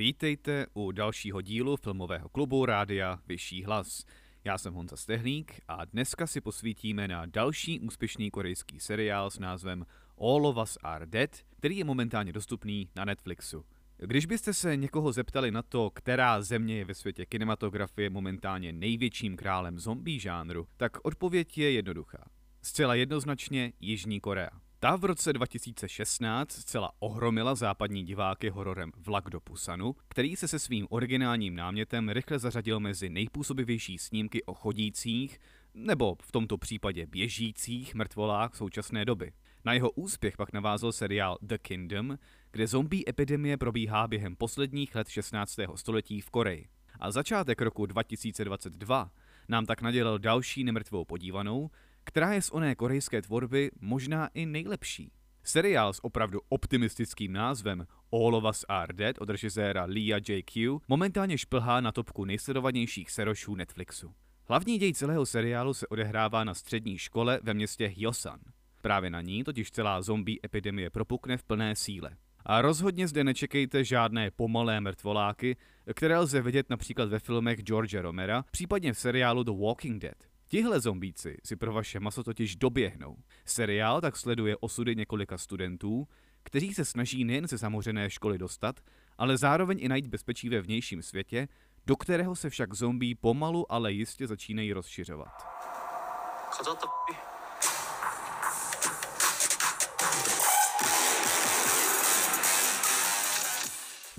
Vítejte u dalšího dílu filmového klubu Rádia Vyšší hlas. Já jsem Honza Stehlík a dneska si posvítíme na další úspěšný korejský seriál s názvem All of Us Are Dead, který je momentálně dostupný na Netflixu. Když byste se někoho zeptali na to, která země je ve světě kinematografie momentálně největším králem zombie žánru, tak odpověď je jednoduchá. Zcela jednoznačně Jižní Korea. Ta v roce 2016 zcela ohromila západní diváky hororem Vlak do Pusanu, který se se svým originálním námětem rychle zařadil mezi nejpůsobivější snímky o chodících, nebo v tomto případě běžících mrtvolách současné doby. Na jeho úspěch pak navázal seriál The Kingdom, kde zombie epidemie probíhá během posledních let 16. století v Koreji. A začátek roku 2022 nám tak nadělal další nemrtvou podívanou, která je z oné korejské tvorby možná i nejlepší. Seriál s opravdu optimistickým názvem All of Us Are Dead od režiséra Lia J.Q. momentálně šplhá na topku nejsledovanějších serošů Netflixu. Hlavní děj celého seriálu se odehrává na střední škole ve městě Hyosan. Právě na ní totiž celá zombie epidemie propukne v plné síle. A rozhodně zde nečekejte žádné pomalé mrtvoláky, které lze vidět například ve filmech George Romera, případně v seriálu The Walking Dead. Tihle zombíci si pro vaše maso totiž doběhnou. Seriál tak sleduje osudy několika studentů, kteří se snaží nejen ze zamořené školy dostat, ale zároveň i najít bezpečí ve vnějším světě, do kterého se však zombí pomalu, ale jistě začínají rozšiřovat.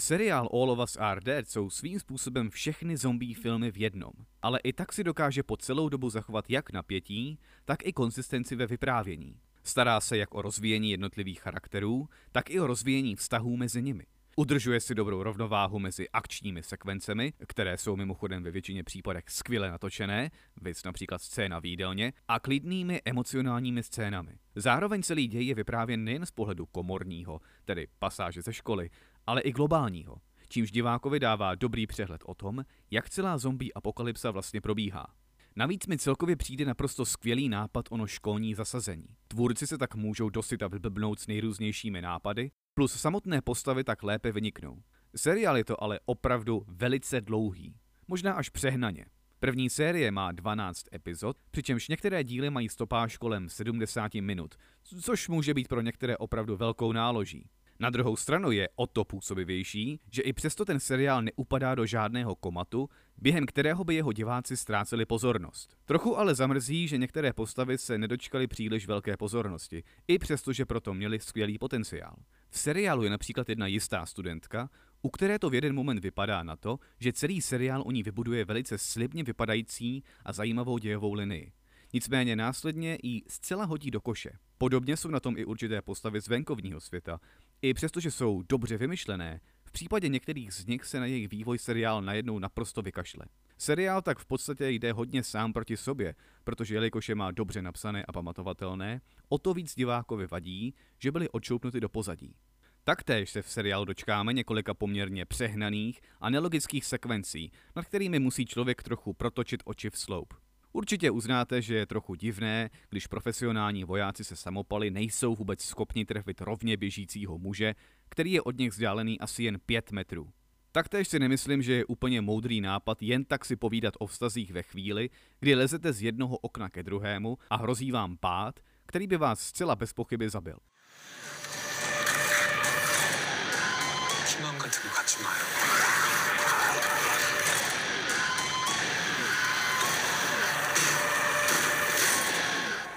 Seriál All of Us Are Dead jsou svým způsobem všechny zombie filmy v jednom, ale i tak si dokáže po celou dobu zachovat jak napětí, tak i konsistenci ve vyprávění. Stará se jak o rozvíjení jednotlivých charakterů, tak i o rozvíjení vztahů mezi nimi. Udržuje si dobrou rovnováhu mezi akčními sekvencemi, které jsou mimochodem ve většině případech skvěle natočené, vys například scéna v jídelně, a klidnými emocionálními scénami. Zároveň celý děj je vyprávěn nejen z pohledu komorního, tedy pasáže ze školy, ale i globálního, čímž divákovi dává dobrý přehled o tom, jak celá zombie apokalypsa vlastně probíhá. Navíc mi celkově přijde naprosto skvělý nápad ono školní zasazení. Tvůrci se tak můžou dosyta vyblbnout s nejrůznějšími nápady, plus samotné postavy tak lépe vyniknou. Seriál je to ale opravdu velice dlouhý, možná až přehnaně. První série má 12 epizod, přičemž některé díly mají stopáž kolem 70 minut, což může být pro některé opravdu velkou náloží. Na druhou stranu je o to působivější, že i přesto ten seriál neupadá do žádného komatu, během kterého by jeho diváci ztráceli pozornost. Trochu ale zamrzí, že některé postavy se nedočkaly příliš velké pozornosti, i přesto, že proto měli skvělý potenciál. V seriálu je například jedna jistá studentka, u které to v jeden moment vypadá na to, že celý seriál o ní vybuduje velice slibně vypadající a zajímavou dějovou linii. Nicméně následně ji zcela hodí do koše. Podobně jsou na tom i určité postavy z venkovního světa, i přestože jsou dobře vymyšlené, v případě některých z nich se na jejich vývoj seriál najednou naprosto vykašle. Seriál tak v podstatě jde hodně sám proti sobě, protože jelikož je má dobře napsané a pamatovatelné, o to víc divákovi vadí, že byly odšoupnuty do pozadí. Taktéž se v seriálu dočkáme několika poměrně přehnaných a nelogických sekvencí, nad kterými musí člověk trochu protočit oči v sloup. Určitě uznáte, že je trochu divné, když profesionální vojáci se samopaly nejsou vůbec schopni trefit rovně běžícího muže, který je od nich vzdálený asi jen 5 metrů. Taktéž si nemyslím, že je úplně moudrý nápad jen tak si povídat o vztazích ve chvíli, kdy lezete z jednoho okna ke druhému a hrozí vám pád, který by vás zcela bez pochyby zabil.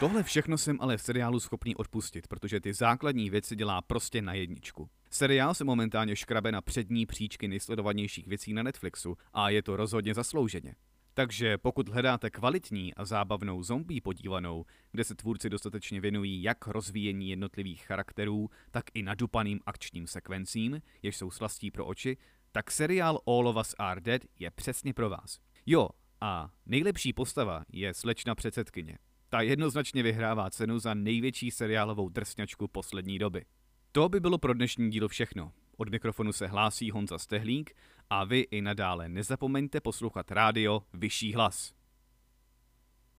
Tohle všechno jsem ale v seriálu schopný odpustit, protože ty základní věci dělá prostě na jedničku. Seriál se momentálně škrabe na přední příčky nejsledovanějších věcí na Netflixu a je to rozhodně zaslouženě. Takže pokud hledáte kvalitní a zábavnou zombie podívanou, kde se tvůrci dostatečně věnují jak rozvíjení jednotlivých charakterů, tak i nadupaným akčním sekvencím, jež jsou slastí pro oči, tak seriál All of Us Are Dead je přesně pro vás. Jo, a nejlepší postava je slečna předsedkyně. Ta jednoznačně vyhrává cenu za největší seriálovou drsňačku poslední doby. To by bylo pro dnešní díl všechno. Od mikrofonu se hlásí Honza Stehlík a vy i nadále nezapomeňte poslouchat rádio Vyšší hlas.